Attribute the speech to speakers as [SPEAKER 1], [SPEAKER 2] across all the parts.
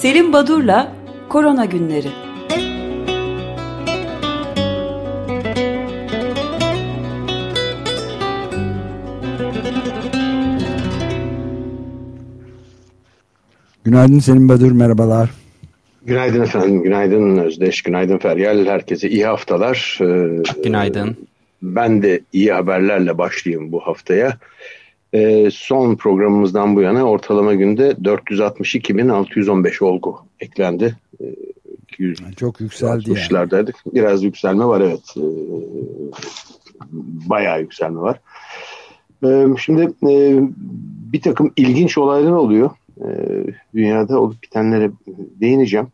[SPEAKER 1] Selim Badur'la Korona Günleri.
[SPEAKER 2] Günaydın Selim Badur, merhabalar.
[SPEAKER 3] Günaydın efendim, günaydın Özdeş, günaydın Feryal. Herkese iyi haftalar.
[SPEAKER 4] Ee, günaydın.
[SPEAKER 3] Ben de iyi haberlerle başlayayım bu haftaya. Ee, son programımızdan bu yana ortalama günde 462.615 olgu eklendi.
[SPEAKER 2] 200, Çok yükseldi
[SPEAKER 3] yani. Biraz yükselme var evet. Ee, bayağı yükselme var. Ee, şimdi e, bir takım ilginç olaylar oluyor. Ee, dünyada olup bitenlere değineceğim.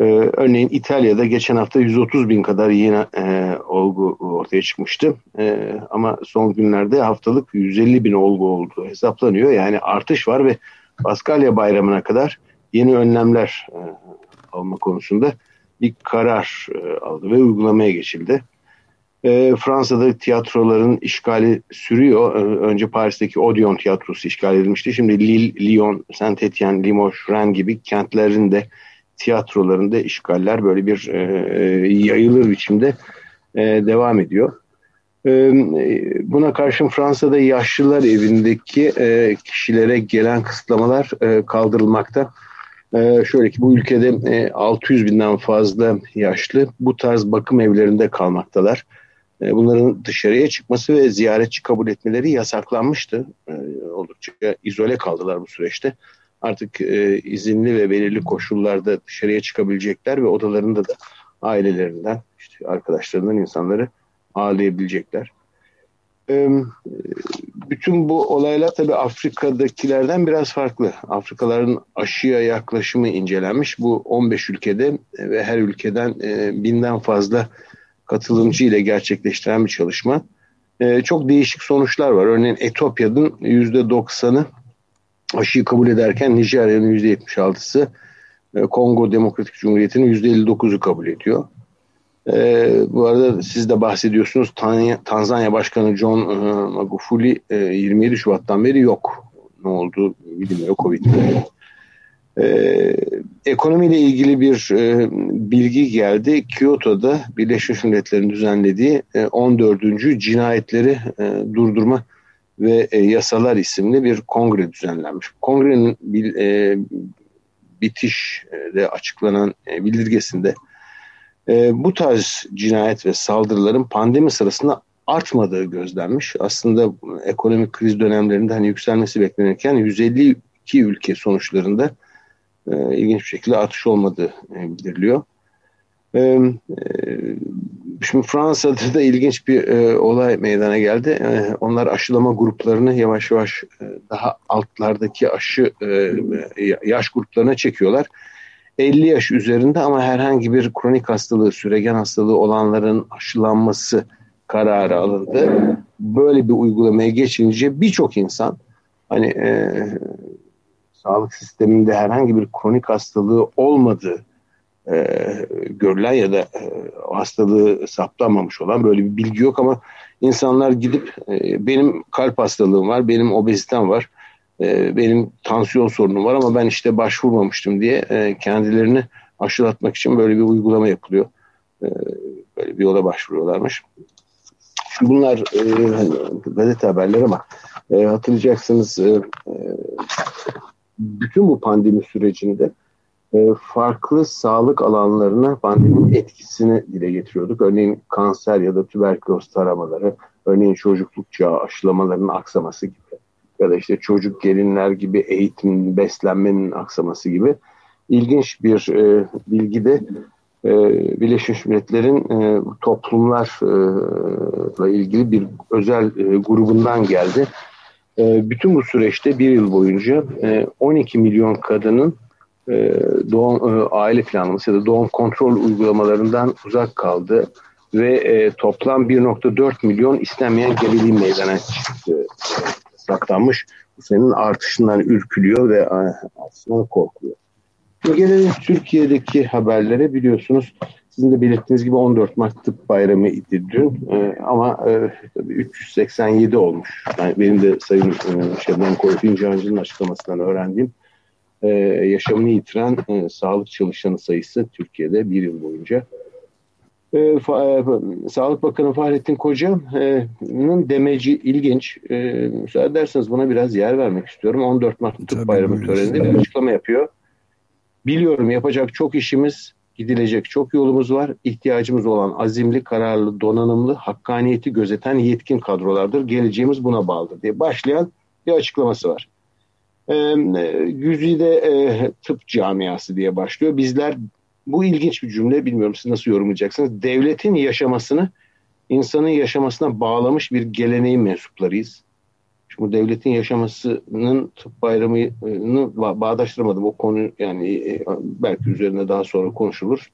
[SPEAKER 3] Ee, örneğin İtalya'da geçen hafta 130 bin kadar yeni e, olgu ortaya çıkmıştı. E, ama son günlerde haftalık 150 bin olgu olduğu hesaplanıyor. Yani artış var ve Paskalya bayramına kadar yeni önlemler e, alma konusunda bir karar e, aldı ve uygulamaya geçildi. E, Fransa'da tiyatroların işgali sürüyor. E, önce Paris'teki Odeon tiyatrosu işgal edilmişti. Şimdi Lille, Lyon, Saint-Étienne, Limoges, Rennes gibi kentlerin de tiyatrolarında işgaller böyle bir e, yayılır biçimde e, devam ediyor. E, buna karşın Fransa'da yaşlılar evindeki e, kişilere gelen kısıtlamalar e, kaldırılmakta. E, şöyle ki bu ülkede e, 600 binden fazla yaşlı bu tarz bakım evlerinde kalmaktalar. E, bunların dışarıya çıkması ve ziyaretçi kabul etmeleri yasaklanmıştı. E, oldukça izole kaldılar bu süreçte. Artık e, izinli ve belirli koşullarda dışarıya çıkabilecekler ve odalarında da ailelerinden, işte arkadaşlarından insanları ağırlayabilecekler. Bütün bu olaylar tabii Afrika'dakilerden biraz farklı. Afrikaların aşıya yaklaşımı incelenmiş. Bu 15 ülkede ve her ülkeden binden fazla katılımcı ile gerçekleştiren bir çalışma. E, çok değişik sonuçlar var. Örneğin Etopya'nın %90'ı aşıyı kabul ederken Nijerya'nın %76'sı e, Kongo Demokratik Cumhuriyeti'nin %59'u kabul ediyor. E, bu arada siz de bahsediyorsunuz Tanzanya, Tanzanya Başkanı John e, Magufuli e, 27 Şubat'tan beri yok. Ne oldu bilmiyor Covid. Ee, ekonomiyle ilgili bir e, bilgi geldi. Kyoto'da Birleşmiş Milletler'in düzenlediği e, 14. cinayetleri e, durdurma ve e, yasalar isimli bir kongre düzenlenmiş. Kongrenin e, bitişde açıklanan e, bildirgesinde bu tarz cinayet ve saldırıların pandemi sırasında artmadığı gözlenmiş. Aslında ekonomik kriz dönemlerinde hani yükselmesi beklenirken 152 ülke sonuçlarında ilginç bir şekilde artış olmadığı bildiriliyor. E, e, şimdi Fransa'da da ilginç bir e, olay meydana geldi. E, onlar aşılama gruplarını yavaş yavaş e, daha altlardaki aşı e, yaş gruplarına çekiyorlar. 50 yaş üzerinde ama herhangi bir kronik hastalığı, süregen hastalığı olanların aşılanması kararı alındı. Böyle bir uygulamaya geçince birçok insan hani e, sağlık sisteminde herhangi bir kronik hastalığı olmadığı e, görülen ya da e, hastalığı saptanmamış olan böyle bir bilgi yok ama insanlar gidip e, benim kalp hastalığım var, benim obezitem var, e, benim tansiyon sorunum var ama ben işte başvurmamıştım diye e, kendilerini aşılatmak için böyle bir uygulama yapılıyor. E, böyle bir yola başvuruyorlarmış. Bunlar e, hani, gazete haberleri ama e, hatırlayacaksınız e, e, bütün bu pandemi sürecinde farklı sağlık alanlarına pandeminin etkisini dile getiriyorduk. Örneğin kanser ya da tüberküloz taramaları, örneğin çocukluk çağı aşılamalarının aksaması gibi ya da işte çocuk gelinler gibi eğitim, beslenmenin aksaması gibi ilginç bir e, bilgi de e, Birleşmiş Milletler'in e, toplumlarla e, ilgili bir özel e, grubundan geldi. E, bütün bu süreçte bir yıl boyunca e, 12 milyon kadının e, doğum, e, aile planlaması ya da doğum kontrol uygulamalarından uzak kaldı ve e, toplam 1.4 milyon istenmeyen gebeliğin meydana çıktı, saklanmış. Bu senin artışından ürkülüyor ve e, aslında korkuyor. Gelelim Türkiye'deki haberlere biliyorsunuz sizin de belirttiğiniz gibi 14 Mart Tıp Bayramı idi dün e, ama e, tabii 387 olmuş. Yani benim de Sayın e, Şebnem Korkun Cancı'nın açıklamasından öğrendiğim e, yaşamını yitiren e, sağlık çalışanı sayısı Türkiye'de bir yıl boyunca. E, fa, e, Sağlık Bakanı Fahrettin Koca'nın demeci ilginç. E, müsaade ederseniz buna biraz yer vermek istiyorum. 14 Mart Tıp Bayramı töreninde bir açıklama yapıyor. Biliyorum yapacak çok işimiz, gidilecek çok yolumuz var. İhtiyacımız olan azimli, kararlı, donanımlı, hakkaniyeti gözeten yetkin kadrolardır. Geleceğimiz buna bağlıdır diye başlayan bir açıklaması var. Ee, Güzide e, tıp camiası diye başlıyor. Bizler bu ilginç bir cümle bilmiyorum siz nasıl yorumlayacaksınız. Devletin yaşamasını insanın yaşamasına bağlamış bir geleneğin mensuplarıyız. Şimdi devletin yaşamasının tıp bayramını bağdaştıramadım. O konu yani e, belki üzerine daha sonra konuşulur.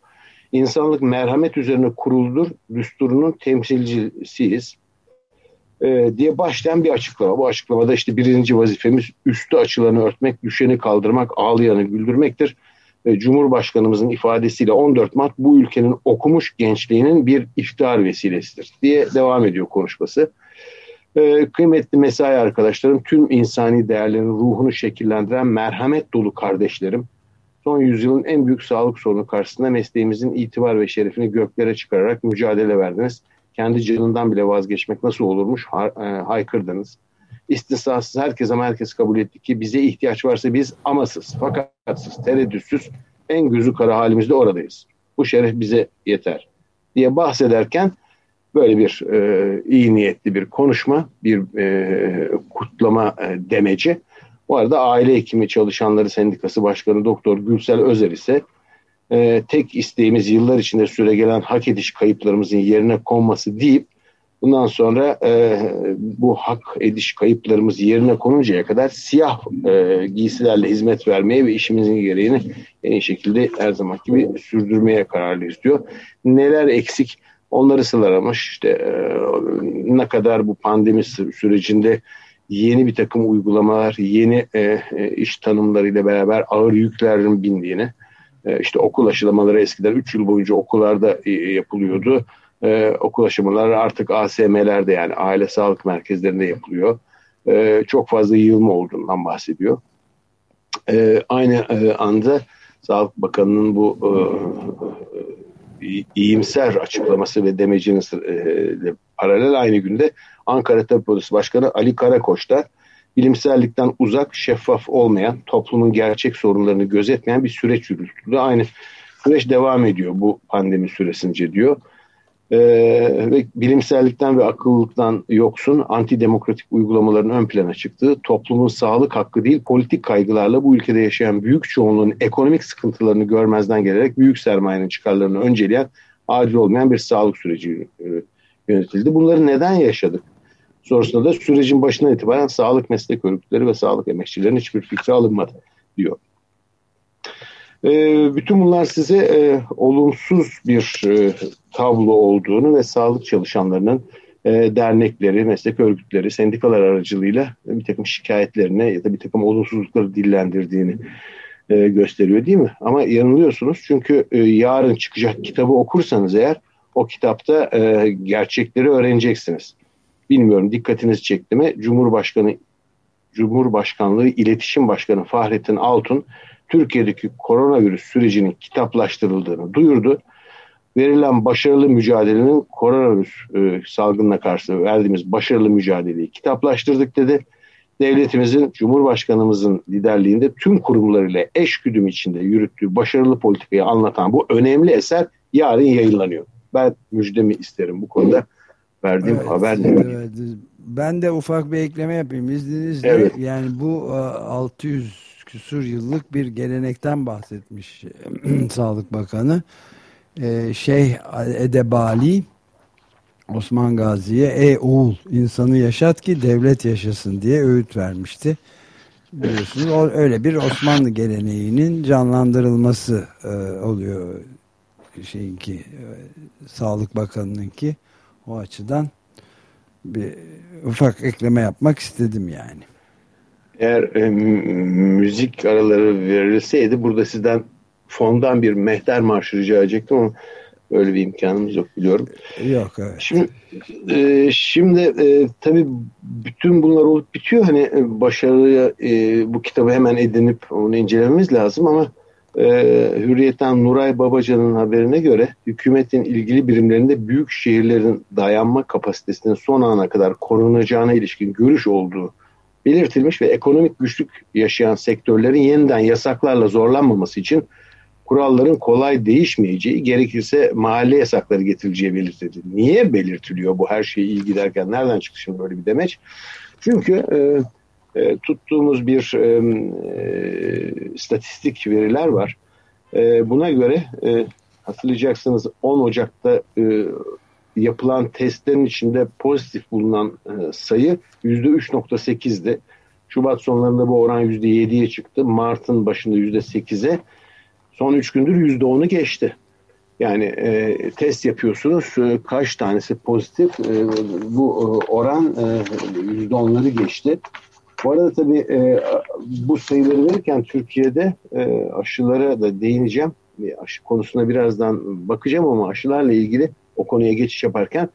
[SPEAKER 3] İnsanlık merhamet üzerine kuruludur. Düsturunun temsilcisiyiz. Ee, diye başlayan bir açıklama. Bu açıklamada işte birinci vazifemiz üstü açılanı örtmek, düşeni kaldırmak, ağlayanı güldürmektir. Ee, Cumhurbaşkanımızın ifadesiyle 14 Mart bu ülkenin okumuş gençliğinin bir iftar vesilesidir diye devam ediyor konuşması. Ee, kıymetli mesai arkadaşlarım, tüm insani değerlerin ruhunu şekillendiren merhamet dolu kardeşlerim, son yüzyılın en büyük sağlık sorunu karşısında mesleğimizin itibar ve şerefini göklere çıkararak mücadele verdiniz. Kendi canından bile vazgeçmek nasıl olurmuş ha, e, haykırdınız. İstisnasız herkes ama herkes kabul etti ki bize ihtiyaç varsa biz amasız, fakatsız, tereddütsüz en gözü kara halimizde oradayız. Bu şeref bize yeter diye bahsederken böyle bir e, iyi niyetli bir konuşma, bir e, kutlama e, demeci. Bu arada aile hekimi çalışanları sendikası başkanı Doktor Gülsel Özer ise e, tek isteğimiz yıllar içinde süre gelen hak ediş kayıplarımızın yerine konması deyip bundan sonra e, bu hak ediş kayıplarımız yerine konuncaya kadar siyah e, giysilerle hizmet vermeye ve işimizin gereğini en şekilde her zaman gibi sürdürmeye kararlıyız diyor. Neler eksik onları sılaramış işte e, ne kadar bu pandemi sürecinde yeni bir takım uygulamalar, yeni e, e, iş tanımlarıyla beraber ağır yüklerin bindiğini, işte okul aşılamaları eskiden 3 yıl boyunca okullarda e, yapılıyordu. E, okul aşılamaları artık ASM'lerde yani aile sağlık merkezlerinde yapılıyor. E, çok fazla yığılma olduğundan bahsediyor. E, aynı e, anda Sağlık Bakanı'nın bu e, iyimser açıklaması ve demecinin e, paralel aynı günde Ankara Tabip Odası Başkanı Ali Karakoç da bilimsellikten uzak, şeffaf olmayan, toplumun gerçek sorunlarını gözetmeyen bir süreç yürütüldü. Aynı süreç devam ediyor bu pandemi süresince diyor. Ee, ve bilimsellikten ve akıllılıktan yoksun antidemokratik uygulamaların ön plana çıktığı, toplumun sağlık hakkı değil politik kaygılarla bu ülkede yaşayan büyük çoğunluğun ekonomik sıkıntılarını görmezden gelerek büyük sermayenin çıkarlarını önceleyen adil olmayan bir sağlık süreci yönetildi. Bunları neden yaşadık? Sonrasında da sürecin başına itibaren sağlık meslek örgütleri ve sağlık emekçilerinin hiçbir fikri alınmadı diyor. E, bütün bunlar size e, olumsuz bir e, tablo olduğunu ve sağlık çalışanlarının e, dernekleri, meslek örgütleri, sendikalar aracılığıyla bir takım şikayetlerine ya da bir takım olumsuzlukları dillendirdiğini e, gösteriyor değil mi? Ama yanılıyorsunuz çünkü e, yarın çıkacak kitabı okursanız eğer o kitapta e, gerçekleri öğreneceksiniz. Bilmiyorum dikkatinizi çekti mi? Cumhurbaşkanı Cumhurbaşkanlığı İletişim Başkanı Fahrettin Altun Türkiye'deki koronavirüs sürecinin kitaplaştırıldığını duyurdu. Verilen başarılı mücadelenin koronavirüs e, salgınına karşı verdiğimiz başarılı mücadeleyi kitaplaştırdık dedi. Devletimizin, Cumhurbaşkanımızın liderliğinde tüm kurumlarıyla eş güdüm içinde yürüttüğü başarılı politikayı anlatan bu önemli eser yarın yayınlanıyor. Ben müjdemi isterim bu konuda verdiğim evet, haber
[SPEAKER 2] evet. Ben de ufak bir ekleme yapayım izninizle. Evet. Yani bu 600 e, küsur yıllık bir gelenekten bahsetmiş Sağlık Bakanı. Ee, Şeyh Edebali Osman Gazi'ye ey oğul insanı yaşat ki devlet yaşasın diye öğüt vermişti. Biliyorsunuz o, öyle bir Osmanlı geleneğinin canlandırılması e, oluyor şeyinki e, Sağlık Bakanı'nınki o açıdan bir ufak ekleme yapmak istedim yani.
[SPEAKER 3] Eğer e, müzik araları verilseydi burada sizden fondan bir mehter marşı rica edecektim ama Öyle bir imkanımız yok biliyorum.
[SPEAKER 2] Yok evet.
[SPEAKER 3] Şimdi, e, şimdi e, tabii bütün bunlar olup bitiyor. Hani e, başarıya e, bu kitabı hemen edinip onu incelememiz lazım ama e, Hürriyet'ten Nuray Babacan'ın haberine göre hükümetin ilgili birimlerinde büyük şehirlerin dayanma kapasitesinin son ana kadar korunacağına ilişkin görüş olduğu belirtilmiş ve ekonomik güçlük yaşayan sektörlerin yeniden yasaklarla zorlanmaması için kuralların kolay değişmeyeceği, gerekirse mahalle yasakları getirileceği belirtildi. Niye belirtiliyor bu her şeyi iyi giderken? Nereden çıktı şimdi böyle bir demeç? Çünkü e, e, tuttuğumuz bir e, e, statistik veriler var. E, buna göre e, hatırlayacaksınız 10 Ocak'ta e, yapılan testlerin içinde pozitif bulunan e, sayı %3.8'di. Şubat sonlarında bu oran %7'ye çıktı. Mart'ın başında %8'e. Son 3 gündür %10'u geçti. Yani e, test yapıyorsunuz e, kaç tanesi pozitif e, bu e, oran e, %10'ları geçti. Bu arada tabii e, bu sayıları verirken Türkiye'de e, aşılara da değineceğim. Aşı konusuna birazdan bakacağım ama aşılarla ilgili o konuya geçiş yaparken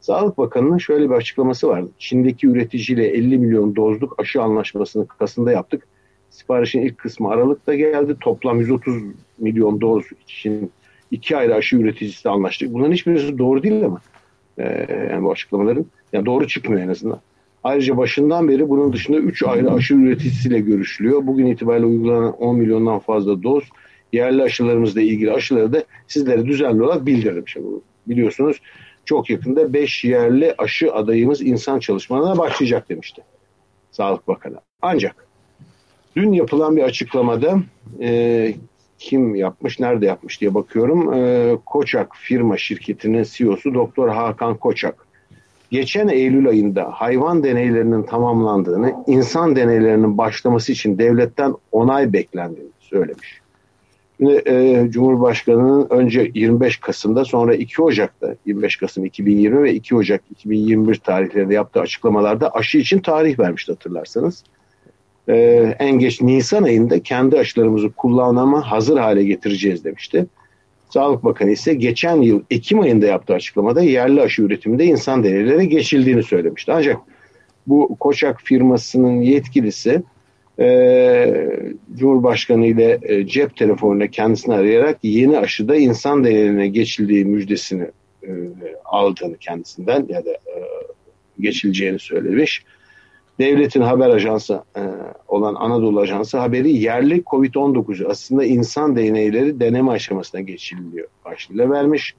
[SPEAKER 3] Sağlık Bakanı'nın şöyle bir açıklaması vardı. Çin'deki üreticiyle 50 milyon dozluk aşı anlaşmasını Kasım'da yaptık. Siparişin ilk kısmı Aralık'ta geldi. Toplam 130 milyon doz için iki ayrı aşı üreticisi anlaştık. Bunların hiçbirisi doğru değil ama ee, yani bu açıklamaların yani doğru çıkmıyor en azından. Ayrıca başından beri bunun dışında 3 ayrı aşı üreticisiyle görüşülüyor. Bugün itibariyle uygulanan 10 milyondan fazla doz yerli aşılarımızla ilgili aşıları da sizlere düzenli olarak bildirdim. Şimdi biliyorsunuz çok yakında 5 yerli aşı adayımız insan çalışmalarına başlayacak demişti Sağlık Bakanı. Ancak dün yapılan bir açıklamada e, kim yapmış, nerede yapmış diye bakıyorum. E, Koçak firma şirketinin CEO'su Doktor Hakan Koçak. Geçen Eylül ayında hayvan deneylerinin tamamlandığını, insan deneylerinin başlaması için devletten onay beklendiğini söylemiş. Şimdi e, Cumhurbaşkanı'nın önce 25 Kasım'da sonra 2 Ocak'ta 25 Kasım 2020 ve 2 Ocak 2021 tarihlerinde yaptığı açıklamalarda aşı için tarih vermişti hatırlarsanız. E, en geç Nisan ayında kendi aşılarımızı kullanıma hazır hale getireceğiz demişti. Sağlık Bakanı ise geçen yıl Ekim ayında yaptığı açıklamada yerli aşı üretiminde insan deneylerine geçildiğini söylemişti. Ancak bu Koçak firmasının yetkilisi e, Cumhurbaşkanı ile e, cep telefonuyla kendisini arayarak yeni aşıda insan deneylerine geçildiği müjdesini e, aldığını kendisinden ya da e, geçileceğini söylemiş. Devletin haber ajansı e, olan Anadolu Ajansı haberi yerli Covid-19 aslında insan deneyleri deneme aşamasına geçiliyor başlığıyla vermiş.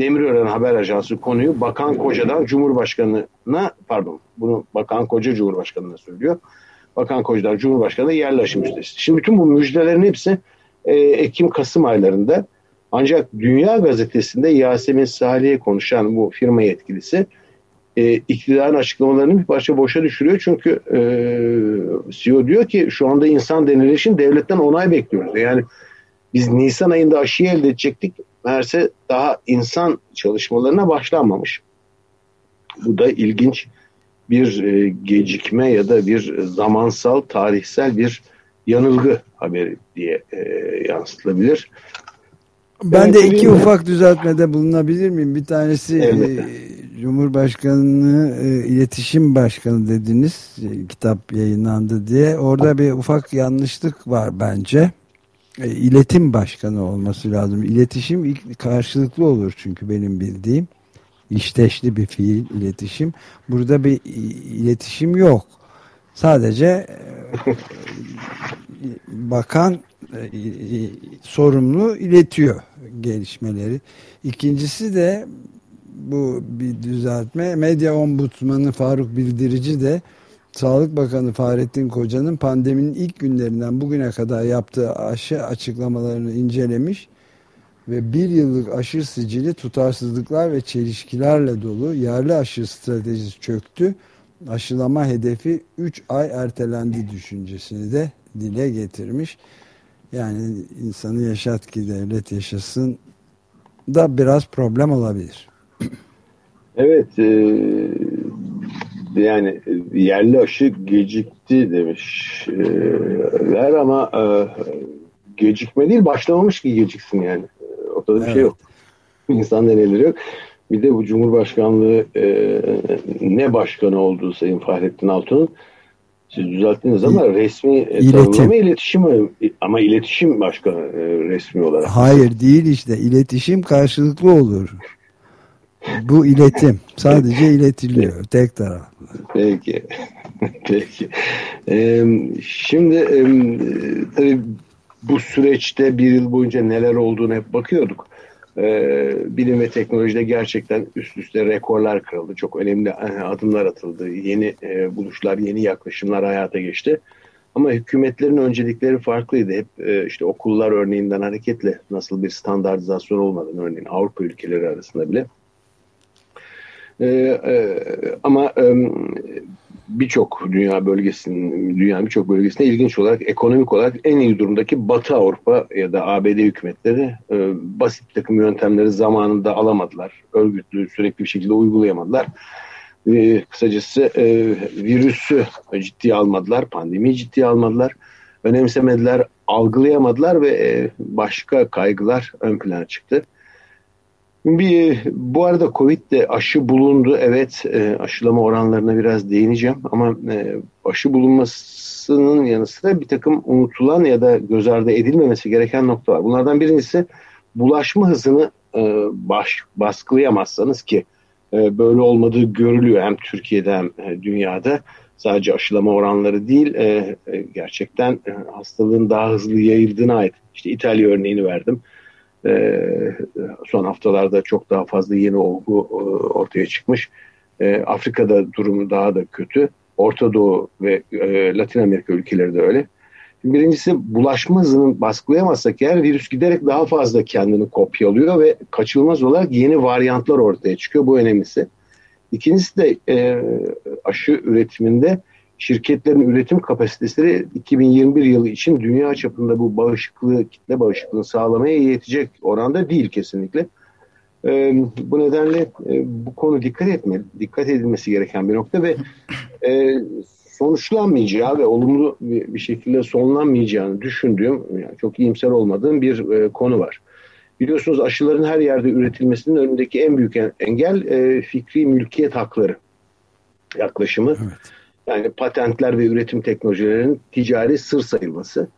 [SPEAKER 3] Demirören Haber Ajansı konuyu Bakan Koca'dan Cumhurbaşkanı'na pardon bunu Bakan Koca Cumhurbaşkanı'na söylüyor. Bakan Kocadan Cumhurbaşkanı yerli müjdesi. Şimdi bütün bu müjdelerin hepsi e, Ekim-Kasım aylarında ancak Dünya Gazetesi'nde Yasemin Salih'e konuşan bu firma yetkilisi e, iktidarın açıklamalarını bir parça boşa düşürüyor. Çünkü e, CEO diyor ki şu anda insan deneyleri için devletten onay bekliyoruz. Yani biz Nisan ayında aşıyı elde edecektik. Meğerse daha insan çalışmalarına başlanmamış. Bu da ilginç bir e, gecikme ya da bir zamansal, tarihsel bir yanılgı haberi diye e, yansıtılabilir.
[SPEAKER 2] Ben de iki ufak düzeltmede bulunabilir miyim? Bir tanesi evet. Cumhurbaşkanı e, iletişim başkanı dediniz e, kitap yayınlandı diye. Orada bir ufak yanlışlık var bence. E, iletim başkanı olması lazım. İletişim karşılıklı olur çünkü benim bildiğim. İşteşli bir fiil iletişim. Burada bir iletişim yok. Sadece e, bakan sorumlu iletiyor gelişmeleri. İkincisi de bu bir düzeltme. Medya ombudsmanı Faruk Bildirici de Sağlık Bakanı Fahrettin Koca'nın pandeminin ilk günlerinden bugüne kadar yaptığı aşı açıklamalarını incelemiş ve bir yıllık aşı sicili tutarsızlıklar ve çelişkilerle dolu yerli aşı stratejisi çöktü. Aşılama hedefi 3 ay ertelendi düşüncesini de dile getirmiş. Yani insanı yaşat ki devlet yaşasın da biraz problem olabilir.
[SPEAKER 3] Evet e, yani yerli aşı gecikti demişler ama e, gecikme değil başlamamış ki geciksin yani ortada bir şey evet. şey yok. insan deneyleri yok. Bir de bu Cumhurbaşkanlığı e, ne başkanı olduğu Sayın Fahrettin Altun'un siz düzelttiniz ama resmi iletim. iletişim ama iletişim başkanı e, resmi olarak.
[SPEAKER 2] Hayır değil işte iletişim karşılıklı olur. Bu iletim sadece iletiliyor tek taraflı.
[SPEAKER 3] Peki. Peki. Ee, şimdi e, tabii bu süreçte bir yıl boyunca neler olduğunu hep bakıyorduk. Ee, bilim ve teknolojide gerçekten üst üste rekorlar kırıldı. Çok önemli e, adımlar atıldı. Yeni e, buluşlar, yeni yaklaşımlar hayata geçti. Ama hükümetlerin öncelikleri farklıydı. Hep e, işte okullar örneğinden hareketle nasıl bir standartizasyon olmadan örneğin Avrupa ülkeleri arasında bile. E, e, ama e, birçok dünya bölgesinin, dünyanın birçok bölgesinde ilginç olarak ekonomik olarak en iyi durumdaki Batı Avrupa ya da ABD hükümetleri e, basit takım yöntemleri zamanında alamadılar. Örgütlü sürekli bir şekilde uygulayamadılar. E, kısacası e, virüsü ciddiye almadılar, pandemiyi ciddiye almadılar. Önemsemediler, algılayamadılar ve e, başka kaygılar ön plana çıktı. Bir, bu arada Covid'de aşı bulundu. Evet e, aşılama oranlarına biraz değineceğim. Ama e, aşı bulunmasının yanı sıra bir takım unutulan ya da göz ardı edilmemesi gereken nokta var. Bunlardan birincisi bulaşma hızını e, baş, baskılayamazsanız ki böyle olmadığı görülüyor hem Türkiye'de hem dünyada. Sadece aşılama oranları değil gerçekten hastalığın daha hızlı yayıldığına ait. İşte İtalya örneğini verdim e, son haftalarda çok daha fazla yeni olgu e, ortaya çıkmış. E, Afrika'da durum daha da kötü. Orta Doğu ve e, Latin Amerika ülkeleri de öyle. Birincisi bulaşma hızını baskılayamazsak eğer virüs giderek daha fazla kendini kopyalıyor ve kaçılmaz olarak yeni varyantlar ortaya çıkıyor. Bu önemlisi. İkincisi de e, aşı üretiminde şirketlerin üretim kapasitesi 2021 yılı için dünya çapında bu bağışıklığı, kitle bağışıklığını sağlamaya yetecek oranda değil kesinlikle. E, bu nedenle e, bu konu dikkat etme, dikkat edilmesi gereken bir nokta ve e, sonuçlanmayacağı ve olumlu bir, bir şekilde sonlanmayacağını düşündüğüm, yani çok iyimser olmadığım bir e, konu var. Biliyorsunuz aşıların her yerde üretilmesinin önündeki en büyük engel e, fikri mülkiyet hakları yaklaşımı. Evet. Yani patentler ve üretim teknolojilerinin ticari sır sayılması.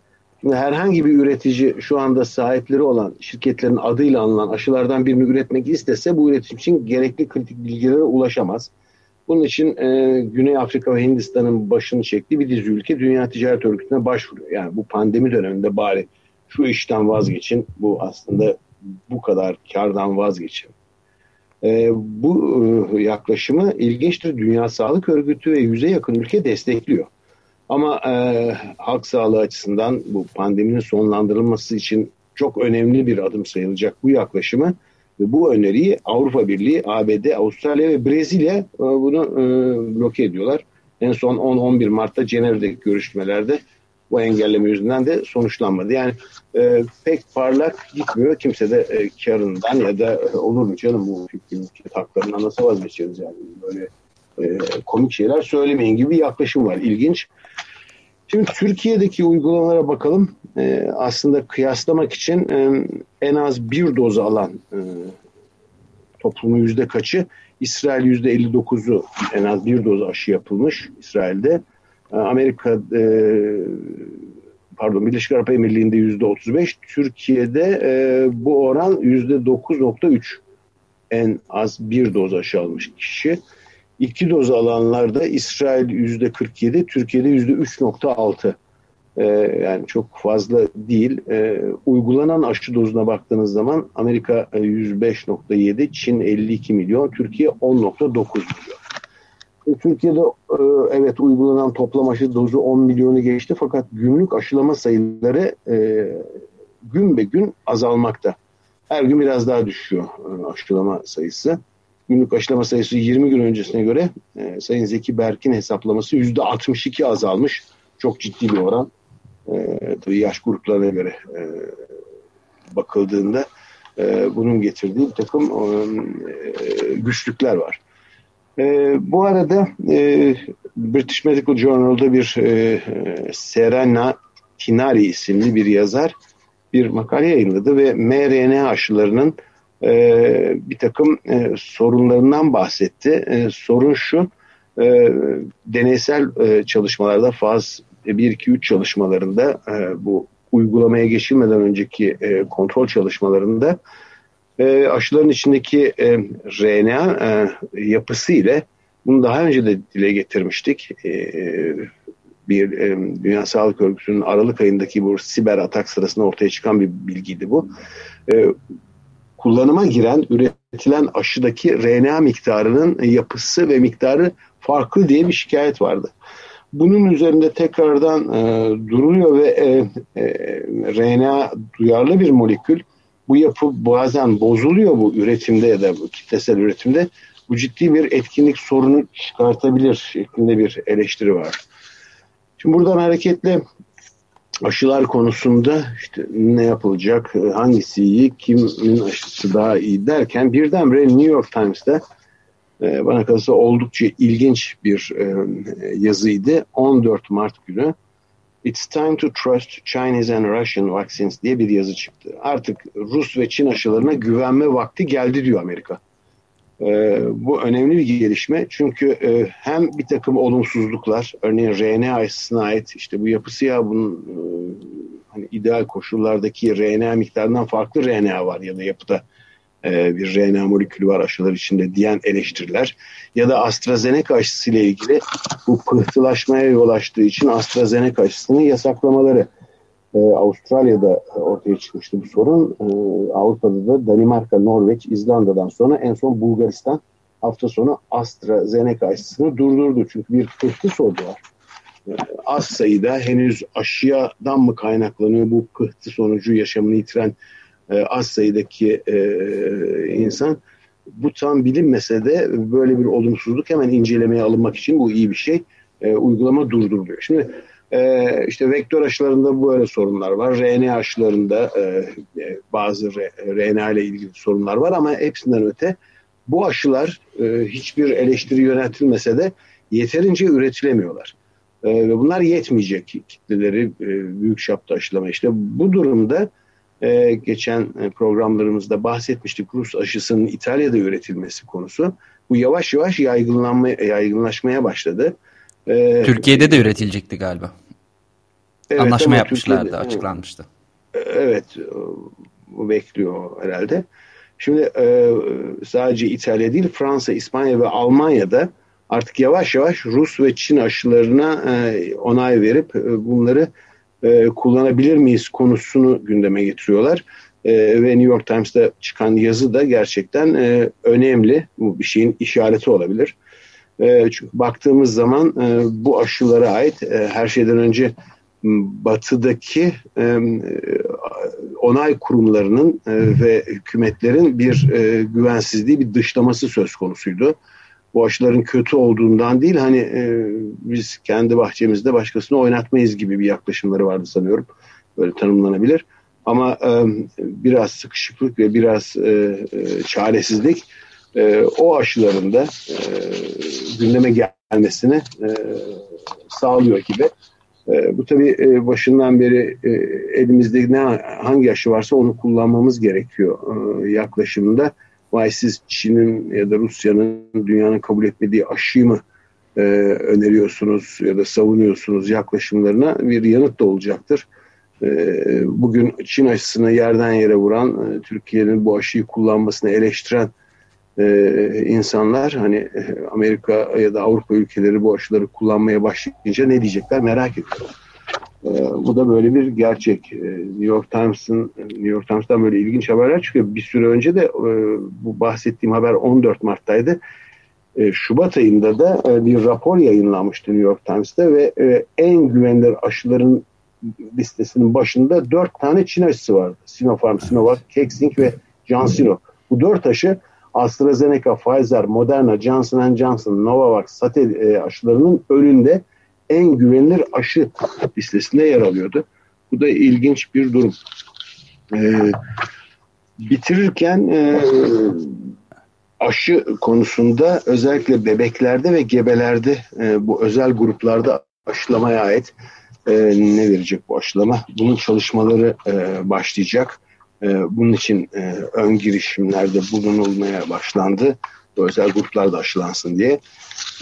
[SPEAKER 3] Şimdi herhangi bir üretici şu anda sahipleri olan şirketlerin adıyla anılan aşılardan birini üretmek istese bu üretim için gerekli kritik bilgilere ulaşamaz. Bunun için e, Güney Afrika ve Hindistan'ın başını çektiği bir dizi ülke Dünya Ticaret Örgütü'ne başvuruyor. Yani bu pandemi döneminde bari şu işten vazgeçin. Bu aslında bu kadar kardan vazgeçin e, bu e, yaklaşımı ilginçtir. Dünya Sağlık Örgütü ve yüze yakın ülke destekliyor. Ama e, halk sağlığı açısından bu pandeminin sonlandırılması için çok önemli bir adım sayılacak bu yaklaşımı ve bu öneriyi Avrupa Birliği, ABD, Avustralya ve Brezilya e, bunu e, bloke ediyorlar. En son 10-11 Mart'ta Cenevre'deki görüşmelerde bu engelleme yüzünden de sonuçlanmadı. Yani e, pek parlak gitmiyor. Kimse de e, karından ya da e, olur mu canım bu fikrin haklarından nasıl vazgeçeriz yani böyle e, komik şeyler söylemeyin gibi bir yaklaşım var. İlginç. Şimdi Türkiye'deki uygulamalara bakalım. E, aslında kıyaslamak için e, en az bir doz alan e, toplumun yüzde kaçı? İsrail yüzde 59'u en az bir doz aşı yapılmış İsrail'de. Amerika e, pardon Birleşik Arap Emirliği'nde yüzde 35, Türkiye'de e, bu oran yüzde 9.3 en az bir doz aşı almış kişi. İki doz alanlarda İsrail yüzde 47, Türkiye'de yüzde 3.6. Ee, yani çok fazla değil. Ee, uygulanan aşı dozuna baktığınız zaman Amerika 105.7, e, Çin 52 milyon, Türkiye 10.9 milyon. Türkiye'de e, evet uygulanan toplam aşı dozu 10 milyonu geçti fakat günlük aşılama sayıları e, gün be gün azalmakta. Her gün biraz daha düşüyor e, aşılama sayısı. Günlük aşılama sayısı 20 gün öncesine göre e, Sayın Zeki Berk'in hesaplaması %62 azalmış. Çok ciddi bir oran. E, tabii yaş gruplarına göre e, bakıldığında e, bunun getirdiği bir takım e, güçlükler var. E, bu arada e, British Medical Journal'da bir e, Serena Tinari isimli bir yazar bir makale yayınladı ve mRNA aşılarının e, bir takım e, sorunlarından bahsetti. E, sorun şu, e, deneysel e, çalışmalarda faz 1-2-3 çalışmalarında e, bu uygulamaya geçilmeden önceki e, kontrol çalışmalarında e, aşıların içindeki e, RNA e, yapısı ile bunu daha önce de dile getirmiştik. E, bir e, Dünya Sağlık Örgütü'nün Aralık ayındaki bu siber atak sırasında ortaya çıkan bir bilgiydi bu. E, kullanıma giren, üretilen aşıdaki RNA miktarının yapısı ve miktarı farklı diye bir şikayet vardı. Bunun üzerinde tekrardan e, duruluyor ve e, e, RNA duyarlı bir molekül. Bu yapı bazen bozuluyor bu üretimde ya da bu kitlesel üretimde. Bu ciddi bir etkinlik sorunu çıkartabilir şeklinde bir eleştiri var. Şimdi buradan hareketle aşılar konusunda işte ne yapılacak, hangisi iyi, kimin aşısı daha iyi derken birdenbire New York Times'ta e, bana kalırsa oldukça ilginç bir e, yazıydı. 14 Mart günü It's time to trust Chinese and Russian vaccines diye bir yazı çıktı. Artık Rus ve Çin aşılarına güvenme vakti geldi diyor Amerika. E, bu önemli bir gelişme çünkü e, hem bir takım olumsuzluklar, örneğin RNA aşısına ait işte bu yapısı ya bunun e, hani ideal koşullardaki RNA miktarından farklı RNA var ya da yapıda e, bir RNA molekülü var aşılar içinde diyen eleştiriler ya da AstraZeneca aşısı ile ilgili bu pıhtılaşmaya yol açtığı için AstraZeneca aşısını yasaklamaları e, Avustralya'da ortaya çıkmıştı bu sorun. E, Avrupa'da da Danimarka, Norveç, İzlanda'dan sonra en son Bulgaristan hafta sonu AstraZeneca aşısını durdurdu. Çünkü bir pıhtı sordu var. az sayıda henüz aşıyadan mı kaynaklanıyor bu pıhtı sonucu yaşamını yitiren e, az sayıdaki e, insan bu tam bilinmese de böyle bir olumsuzluk hemen incelemeye alınmak için bu iyi bir şey. E, uygulama durduruluyor. Şimdi e, işte vektör aşılarında böyle sorunlar var. RNA aşılarında e, e bazı RNA ile ilgili sorunlar var ama hepsinden öte bu aşılar e, hiçbir eleştiri yöneltilmese de yeterince üretilemiyorlar. E, ve bunlar yetmeyecek kitleleri e, büyük çapta aşılama. İşte bu durumda geçen e, programlarımızda bahsetmiştik Rus aşısının İtalya'da üretilmesi konusu. Bu yavaş yavaş yaygınlanma, yaygınlaşmaya başladı.
[SPEAKER 4] E, Türkiye'de de üretilecekti galiba. Evet, Anlaşma yapmışlardı, açıklanmıştı.
[SPEAKER 3] Evet, bu bekliyor herhalde. Şimdi e, sadece İtalya değil, Fransa, İspanya ve Almanya'da artık yavaş yavaş Rus ve Çin aşılarına e, onay verip e, bunları e, kullanabilir miyiz konusunu gündeme getiriyorlar. E, ve New York Times'ta çıkan yazı da gerçekten e, önemli. Bu bir şeyin işareti olabilir. E, çünkü baktığımız zaman e, bu aşılara ait e, her şeyden önce batıdaki e, onay kurumlarının e, ve hükümetlerin bir e, güvensizliği, bir dışlaması söz konusuydu bu aşıların kötü olduğundan değil hani e, biz kendi bahçemizde başkasını oynatmayız gibi bir yaklaşımları vardı sanıyorum. Böyle tanımlanabilir. Ama e, biraz sıkışıklık ve biraz e, e, çaresizlik e, o aşıların da e, gündeme gelmesini e, sağlıyor gibi. E, bu tabii e, başından beri e, elimizde ne hangi aşı varsa onu kullanmamız gerekiyor e, yaklaşımında vay siz Çin'in ya da Rusya'nın dünyanın kabul etmediği aşıyı mı e, öneriyorsunuz ya da savunuyorsunuz yaklaşımlarına bir yanıt da olacaktır. E, bugün Çin aşısını yerden yere vuran, e, Türkiye'nin bu aşıyı kullanmasını eleştiren e, insanlar hani e, Amerika ya da Avrupa ülkeleri bu aşıları kullanmaya başlayınca ne diyecekler merak ediyorum. Ee, bu da böyle bir gerçek. Ee, New York Times'ın New York Times'tan böyle ilginç haberler çıkıyor. Bir süre önce de e, bu bahsettiğim haber 14 Mart'taydı. E, Şubat ayında da e, bir rapor yayınlanmıştı New York Times'ta ve en güvenilir aşıların listesinin başında dört tane Çin aşısı vardı. Sinopharm, Sinovac, Keksing ve CanSino. Bu dört aşı AstraZeneca, Pfizer, Moderna, Johnson Johnson, Novavax, Satel aşılarının önünde en güvenilir aşı listesinde yer alıyordu. Bu da ilginç bir durum. Ee, bitirirken e, aşı konusunda özellikle bebeklerde ve gebelerde e, bu özel gruplarda aşılamaya ait e, ne verecek bu aşılama? Bunun çalışmaları e, başlayacak. e, bunun için e, ön girişimlerde bulunulmaya başlandı. Özel gruplar da aşılansın diye.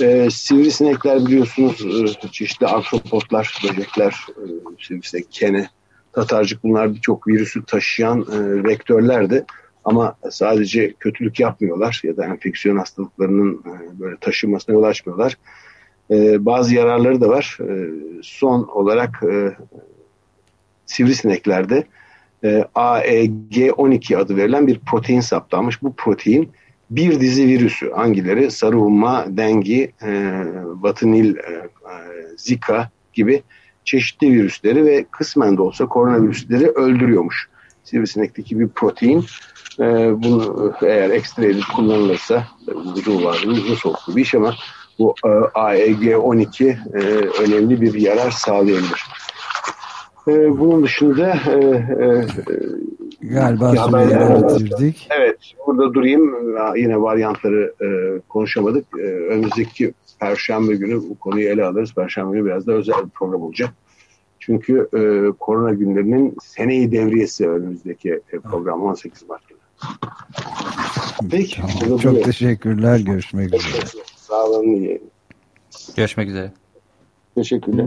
[SPEAKER 3] E, sivrisinekler biliyorsunuz e, çeşitli artropotlar, böcekler, e, sivrisinek, kene, tatarcık bunlar birçok virüsü taşıyan e, vektörlerdi. Ama sadece kötülük yapmıyorlar ya da enfeksiyon hastalıklarının e, böyle taşınmasına yol açmıyorlar. E, bazı yararları da var. E, son olarak e, sivrisineklerde e, AEG12 adı verilen bir protein saptanmış. Bu protein bir dizi virüsü hangileri? Sarı humma, dengi, e, batı nil, e, e, zika gibi çeşitli virüsleri ve kısmen de olsa koronavirüsleri öldürüyormuş. Sivrisinekteki bir protein e, bunu eğer ekstra edip kullanılırsa uzun vadeli uzun soluklu bir iş ama bu e, AEG12 e, önemli bir yarar sağlayabilir. E, bunun dışında e, e,
[SPEAKER 2] galiba süreyi bitirdik.
[SPEAKER 3] Evet, burada durayım. Yine varyantları e, konuşamadık. E, önümüzdeki Perşembe günü bu konuyu ele alırız. Perşembe günü biraz da özel bir program olacak. Çünkü e, korona günlerinin seneyi devriyesi önümüzdeki e, program 18 Mart günü.
[SPEAKER 2] Peki. Tamam. Çok buraya. teşekkürler. Görüşmek üzere.
[SPEAKER 3] Sağ olun.
[SPEAKER 4] Görüşmek üzere.
[SPEAKER 3] Teşekkürler.